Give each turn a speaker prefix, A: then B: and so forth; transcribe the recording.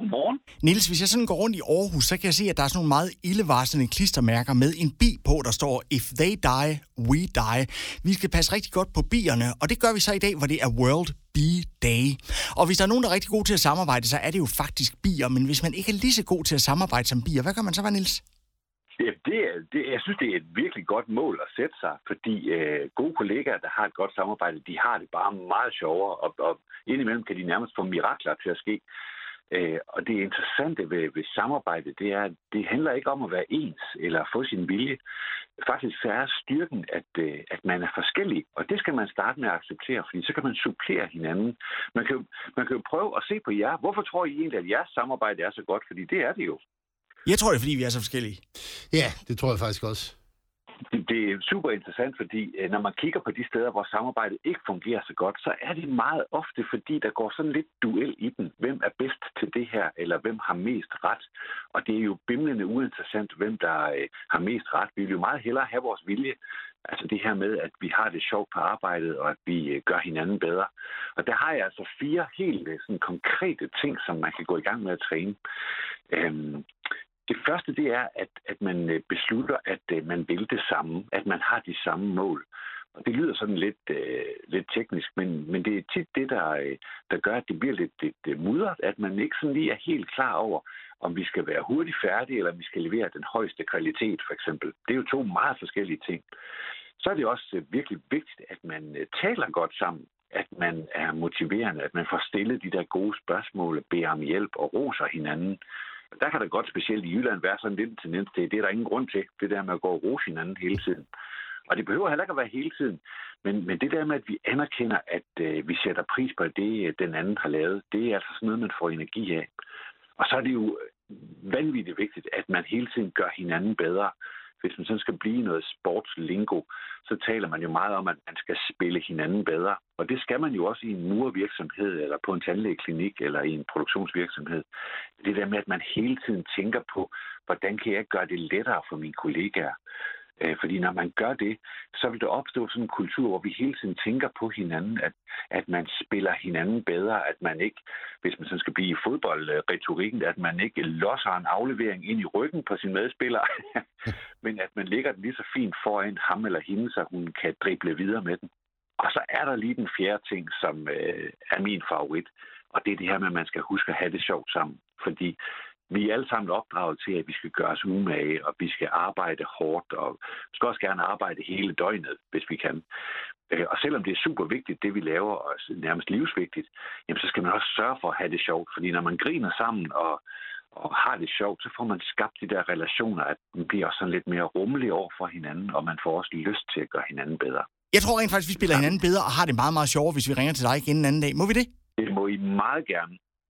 A: Godmorgen.
B: Niels, hvis jeg sådan går rundt i Aarhus, så kan jeg se, at der er sådan nogle meget ildevarslende klistermærker med en bi på, der står If they die, we die. Vi skal passe rigtig godt på bierne, og det gør vi så i dag, hvor det er World Bee Day. Og hvis der er nogen, der er rigtig gode til at samarbejde, så er det jo faktisk bier, men hvis man ikke er lige så god til at samarbejde som bier, hvad gør man så, hvad, Niels?
A: Ja, det er, det, jeg synes, det er et virkelig godt mål at sætte sig, fordi øh, gode kollegaer, der har et godt samarbejde, de har det bare meget sjovere, og, og indimellem kan de nærmest få mirakler til at ske. Øh, og det interessante ved, ved samarbejde, det er, at det handler ikke om at være ens eller få sin vilje. Faktisk så er styrken, at, øh, at man er forskellig, og det skal man starte med at acceptere, fordi så kan man supplere hinanden. Man kan, jo, man kan jo prøve at se på jer. Hvorfor tror I egentlig, at jeres samarbejde er så godt? Fordi det er det jo.
B: Jeg tror, det er, fordi vi er så forskellige.
C: Ja, det tror jeg faktisk også.
A: Det, det er super interessant, fordi øh, når man kigger på de steder, hvor samarbejdet ikke fungerer så godt, så er det meget ofte, fordi der går sådan lidt duel i den. Hvem er bedst til det her, eller hvem har mest ret? Og det er jo bimlende uinteressant, hvem der øh, har mest ret. Vi vil jo meget hellere have vores vilje. Altså det her med, at vi har det sjovt på arbejdet, og at vi øh, gør hinanden bedre. Og der har jeg altså fire helt øh, sådan, konkrete ting, som man kan gå i gang med at træne. Øhm, det første, det er, at, at man øh, beslutter, at øh, man vil det samme, at man har de samme mål. Og det lyder sådan lidt, øh, lidt teknisk, men, men det er tit det, der, øh, der gør, at det bliver lidt, lidt øh, mudret, at man ikke sådan lige er helt klar over, om vi skal være hurtigt færdige, eller om vi skal levere den højeste kvalitet, for eksempel. Det er jo to meget forskellige ting. Så er det også virkelig vigtigt, at man taler godt sammen, at man er motiverende, at man får stillet de der gode spørgsmål, beder om hjælp og roser hinanden. Der kan der godt specielt i Jylland være sådan lidt en tendens til, det er der ingen grund til, det der med at gå og rose hinanden hele tiden. Og det behøver heller ikke at være hele tiden. Men, men det der med, at vi anerkender, at øh, vi sætter pris på det, øh, den anden har lavet, det er altså sådan noget, man får energi af. Og så er det jo vanvittigt vigtigt, at man hele tiden gør hinanden bedre hvis man sådan skal blive noget sportslingo, så taler man jo meget om, at man skal spille hinanden bedre. Og det skal man jo også i en murvirksomhed, eller på en tandlægeklinik, eller i en produktionsvirksomhed. Det der med, at man hele tiden tænker på, hvordan kan jeg gøre det lettere for mine kollegaer? Øh, fordi når man gør det, så vil der opstå sådan en kultur, hvor vi hele tiden tænker på hinanden, at, at man spiller hinanden bedre, at man ikke, hvis man sådan skal blive i fodboldretorikken, at man ikke losser en aflevering ind i ryggen på sin medspiller, men at man lægger den lige så fint foran ham eller hende, så hun kan drible videre med den. Og så er der lige den fjerde ting, som øh, er min favorit, og det er det her med, at man skal huske at have det sjovt sammen. Fordi vi er alle sammen opdraget til, at vi skal gøre os umage, og vi skal arbejde hårdt, og vi skal også gerne arbejde hele døgnet, hvis vi kan. Øh, og selvom det er super vigtigt, det vi laver, og nærmest livsvigtigt, jamen, så skal man også sørge for at have det sjovt. Fordi når man griner sammen og, og har det sjovt, så får man skabt de der relationer, at man bliver også sådan lidt mere rummelig over for hinanden, og man får også lyst til at gøre hinanden bedre.
B: Jeg tror rent faktisk, vi spiller hinanden bedre og har det meget, meget sjovere, hvis vi ringer til dig igen en anden dag. Må vi det?
A: Det må I meget gerne.